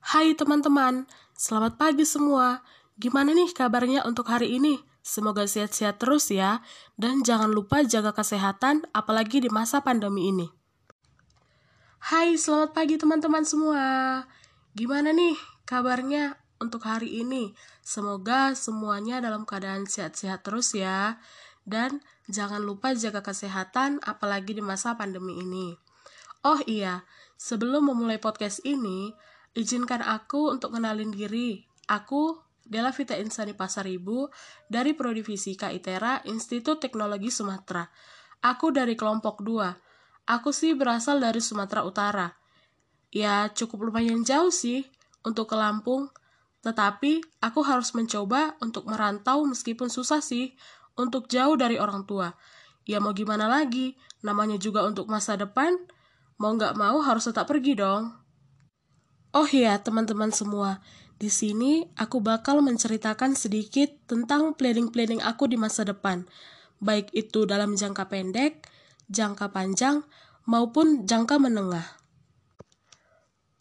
Hai teman-teman, selamat pagi semua. Gimana nih kabarnya untuk hari ini? Semoga sehat-sehat terus ya, dan jangan lupa jaga kesehatan, apalagi di masa pandemi ini. Hai, selamat pagi teman-teman semua. Gimana nih kabarnya untuk hari ini? Semoga semuanya dalam keadaan sehat-sehat terus ya, dan jangan lupa jaga kesehatan, apalagi di masa pandemi ini. Oh iya, sebelum memulai podcast ini, izinkan aku untuk kenalin diri. Aku Della Vita Insani Pasaribu dari Prodi Fisika ITERA Institut Teknologi Sumatera. Aku dari kelompok 2. Aku sih berasal dari Sumatera Utara. Ya, cukup lumayan jauh sih untuk ke Lampung. Tetapi, aku harus mencoba untuk merantau meskipun susah sih untuk jauh dari orang tua. Ya mau gimana lagi, namanya juga untuk masa depan. Mau nggak mau harus tetap pergi dong. Oh iya, teman-teman semua, di sini aku bakal menceritakan sedikit tentang planning-planning aku di masa depan, baik itu dalam jangka pendek, jangka panjang, maupun jangka menengah.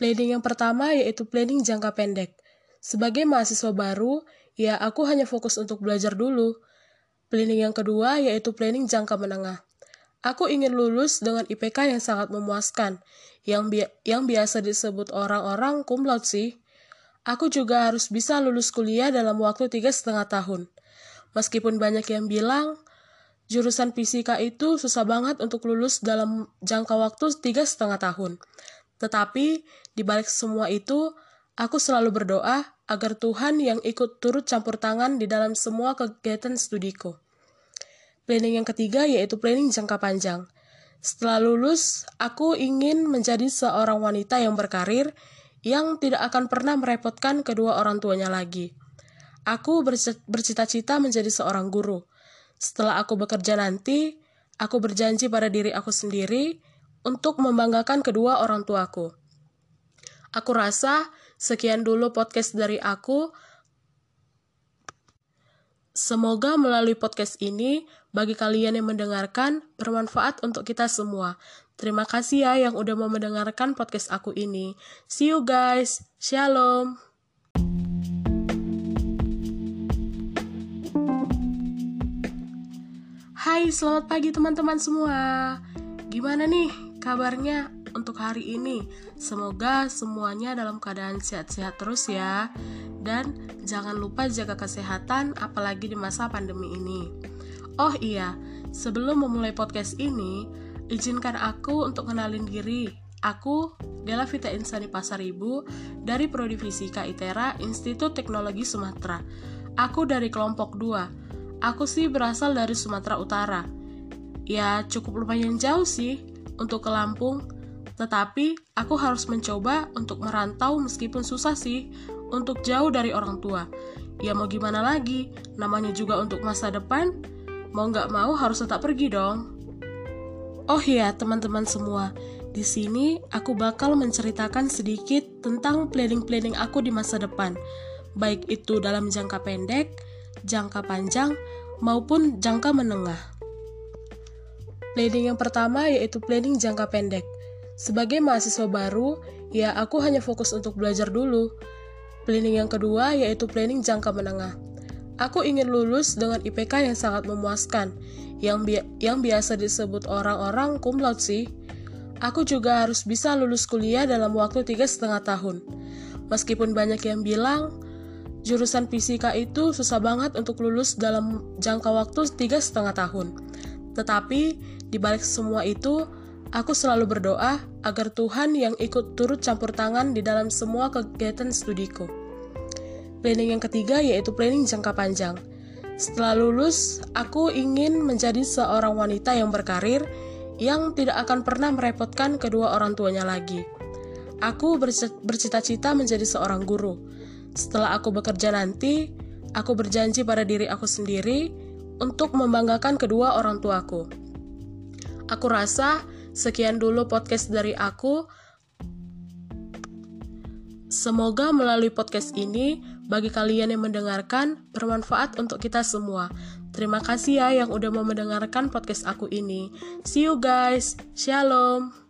Planning yang pertama yaitu planning jangka pendek. Sebagai mahasiswa baru, ya aku hanya fokus untuk belajar dulu. Planning yang kedua yaitu planning jangka menengah. Aku ingin lulus dengan IPK yang sangat memuaskan, yang, bi yang biasa disebut orang-orang cum sih. Aku juga harus bisa lulus kuliah dalam waktu tiga setengah tahun. Meskipun banyak yang bilang, jurusan fisika itu susah banget untuk lulus dalam jangka waktu tiga setengah tahun. Tetapi, di balik semua itu, aku selalu berdoa agar Tuhan yang ikut turut campur tangan di dalam semua kegiatan studiku. Planning yang ketiga yaitu planning jangka panjang. Setelah lulus, aku ingin menjadi seorang wanita yang berkarir yang tidak akan pernah merepotkan kedua orang tuanya lagi. Aku bercita-cita menjadi seorang guru. Setelah aku bekerja nanti, aku berjanji pada diri aku sendiri untuk membanggakan kedua orang tuaku. Aku rasa sekian dulu podcast dari aku. Semoga melalui podcast ini, bagi kalian yang mendengarkan, bermanfaat untuk kita semua. Terima kasih ya yang udah mau mendengarkan podcast aku ini. See you guys. Shalom. Hai, selamat pagi teman-teman semua. Gimana nih kabarnya untuk hari ini? Semoga semuanya dalam keadaan sehat-sehat terus ya dan jangan lupa jaga kesehatan apalagi di masa pandemi ini. Oh iya, sebelum memulai podcast ini, izinkan aku untuk kenalin diri. Aku Della Vita Insani Pasaribu dari Prodi Fisika ITERA Institut Teknologi Sumatera. Aku dari kelompok 2. Aku sih berasal dari Sumatera Utara. Ya, cukup lumayan jauh sih untuk ke Lampung, tetapi aku harus mencoba untuk merantau meskipun susah sih untuk jauh dari orang tua. Ya mau gimana lagi, namanya juga untuk masa depan, mau nggak mau harus tetap pergi dong. Oh iya, teman-teman semua, di sini aku bakal menceritakan sedikit tentang planning-planning aku di masa depan, baik itu dalam jangka pendek, jangka panjang, maupun jangka menengah. Planning yang pertama yaitu planning jangka pendek. Sebagai mahasiswa baru, ya aku hanya fokus untuk belajar dulu. Planning yang kedua yaitu planning jangka menengah. Aku ingin lulus dengan IPK yang sangat memuaskan, yang, bi yang biasa disebut orang-orang cum laude sih. Aku juga harus bisa lulus kuliah dalam waktu tiga setengah tahun. Meskipun banyak yang bilang, jurusan fisika itu susah banget untuk lulus dalam jangka waktu tiga setengah tahun. Tetapi, di balik semua itu, Aku selalu berdoa agar Tuhan yang ikut turut campur tangan di dalam semua kegiatan studiku. Planning yang ketiga yaitu planning jangka panjang. Setelah lulus, aku ingin menjadi seorang wanita yang berkarir yang tidak akan pernah merepotkan kedua orang tuanya lagi. Aku bercita-cita menjadi seorang guru. Setelah aku bekerja nanti, aku berjanji pada diri aku sendiri untuk membanggakan kedua orang tuaku. Aku rasa Sekian dulu podcast dari aku. Semoga melalui podcast ini, bagi kalian yang mendengarkan, bermanfaat untuk kita semua. Terima kasih ya yang udah mau mendengarkan podcast aku ini. See you guys. Shalom.